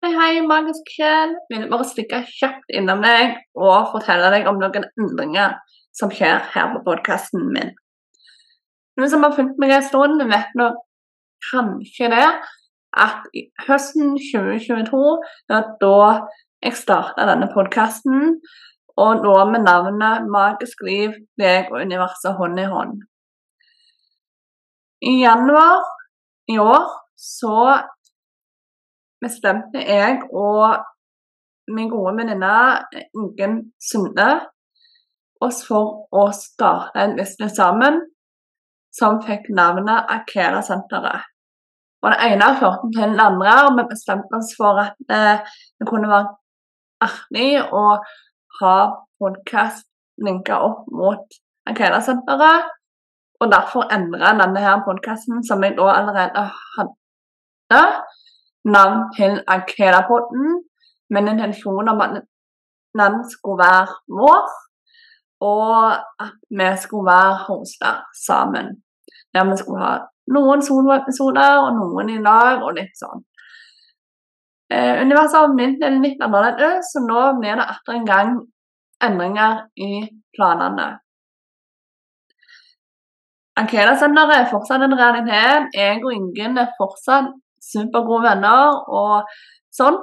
Hei, hei, magisk sjel. Begynner bare stikke kjapt innom deg og fortelle deg om noen endringer som skjer her på podkasten min. Noen som har fulgt meg en stund, vet nå kanskje det at i høsten 2022, ja, da jeg starta denne podkasten, og nå med navnet Magisk liv, deg og universet hånd i hånd. I januar i år så bestemte jeg og min gode venninne Ingunn Sunde oss for å starte en business sammen som fikk navnet Akela-senteret. Og Det ene førte til den andre, og vi bestemte oss for at eh, det kunne være artig å ha podkast linka opp mot Akela-senteret. Og derfor endra denne her podkasten, som jeg da allerede hadde, navn til Akela-podden med intensjonen intensjon om at den skulle være vår, og at vi skulle være hoster sammen. Der vi skulle ha noen soloepisoder og noen i lag og litt sånn. Eh, universet har begynt litt annerledes, så nå blir det atter en gang endringer i planene. Ankeda-senteret er fortsatt en realitet. Jeg og Ingen er fortsatt supergode venner og sånn.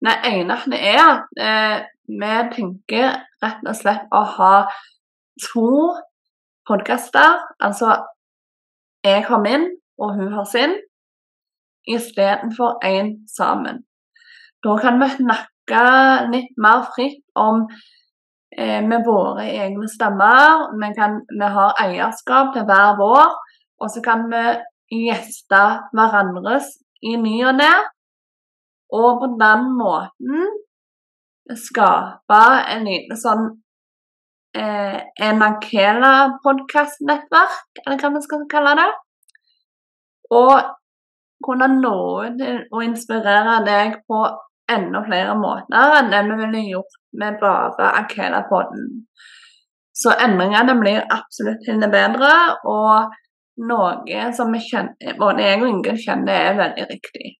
Det ene er at eh, vi tenker rett og slett å ha to podkaster. Altså jeg har min, og hun har sin, istedenfor én sammen. Da kan vi snakke litt mer fritt om eh, med våre egne stemmer. Vi, kan, vi har eierskap til hver vår, og så kan vi gjeste hverandres i ny og ne. Og på den måten skape en liten sånn eh, Emakela podkast-nettverk, eller hva vi skal kalle det. Og kunne nå ut og inspirere deg på enda flere måter enn det vi ville gjort med bare Akela-podden. Så endringene blir absolutt til bedre, og noe som vi kjenner, både jeg og Inge kjenner er veldig riktig.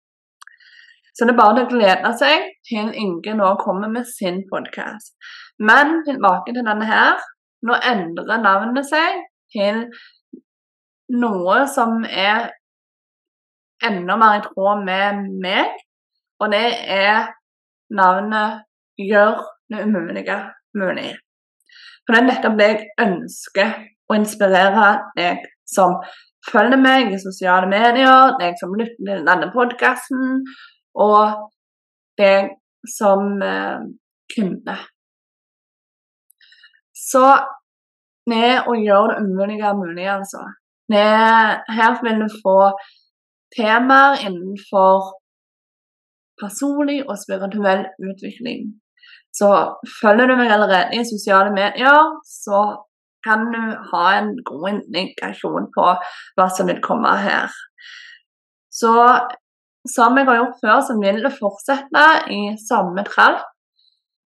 Så det er bare å glede seg til Inge nå kommer med sin podkast. Men tilbake til denne her. Nå endrer navnet seg til noe som er enda mer i tråd med meg, og det er navnet Gjør det umulige mulig. For det er nettopp det jeg ønsker å inspirere deg som følger meg i sosiale medier, deg som lytter til denne podkasten, og deg som eh, kunde. Så ned og gjør det umulige mulig, altså. Ned, her vil du få temaer innenfor personlig og spirituell utvikling. Så følger du meg allerede i sosiale medier, så kan du ha en god indikasjon på hva som vil komme her. Så som jeg har gjort før, så vil det fortsette i samme trall.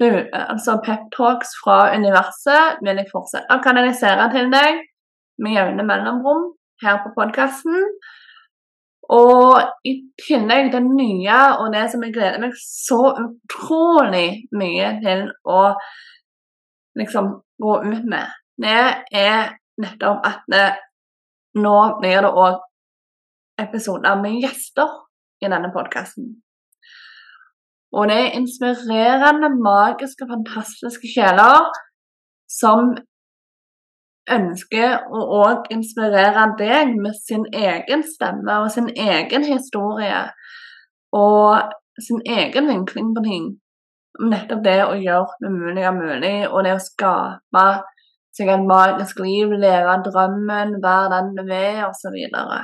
Altså peptalks fra universet vil jeg fortsette å kanalisere til deg med jevne mellomrom her på podkasten. Og i tillegg det nye og det som jeg gleder meg så utrolig mye til å liksom gå ut med, det er nettopp at det, nå blir det òg episoder med gjester i denne podkasten. Og det er inspirerende, magiske, fantastiske sjeler som ønsker å òg inspirere deg med sin egen stemme og sin egen historie og sin egen vinkling på ting. Nettopp det å gjøre det umulige mulig, og det å skape seg et magisk liv, leve drømmen, være den du er, osv. Så,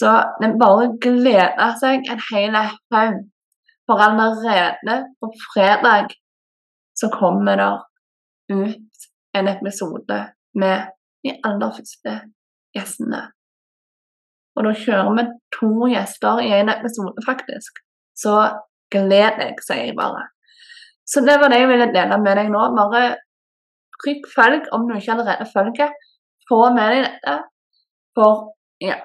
så det bare gleder seg en hel haug. For allerede på fredag så kommer det ut en episode med de aller første gjestene. Og da kjører vi to gjester i en episode, faktisk. Så gled deg, sier jeg bare. Så det var det jeg ville dele med deg nå. Bare trykk følg om du ikke allerede følger. Få med deg dette. For ja,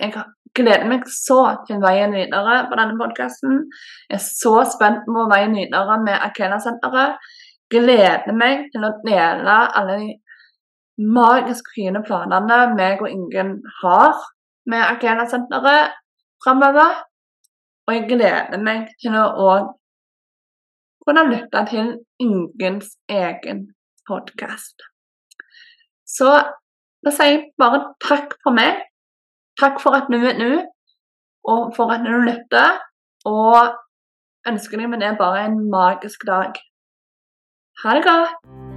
jeg gleder meg så til veien videre på denne podkasten. Jeg er så spent på veien videre med Akela-senteret. Gleder meg til å dele alle de magisk fine planene meg og Ingen har med Akela-senteret framover. Og jeg gleder meg til å kunne lytte til Ingens egen podkast. Så da sier jeg bare takk for meg. Takk for at du er nå, og for at du lytter. Og ønsker deg med det bare en magisk dag. Ha det godt.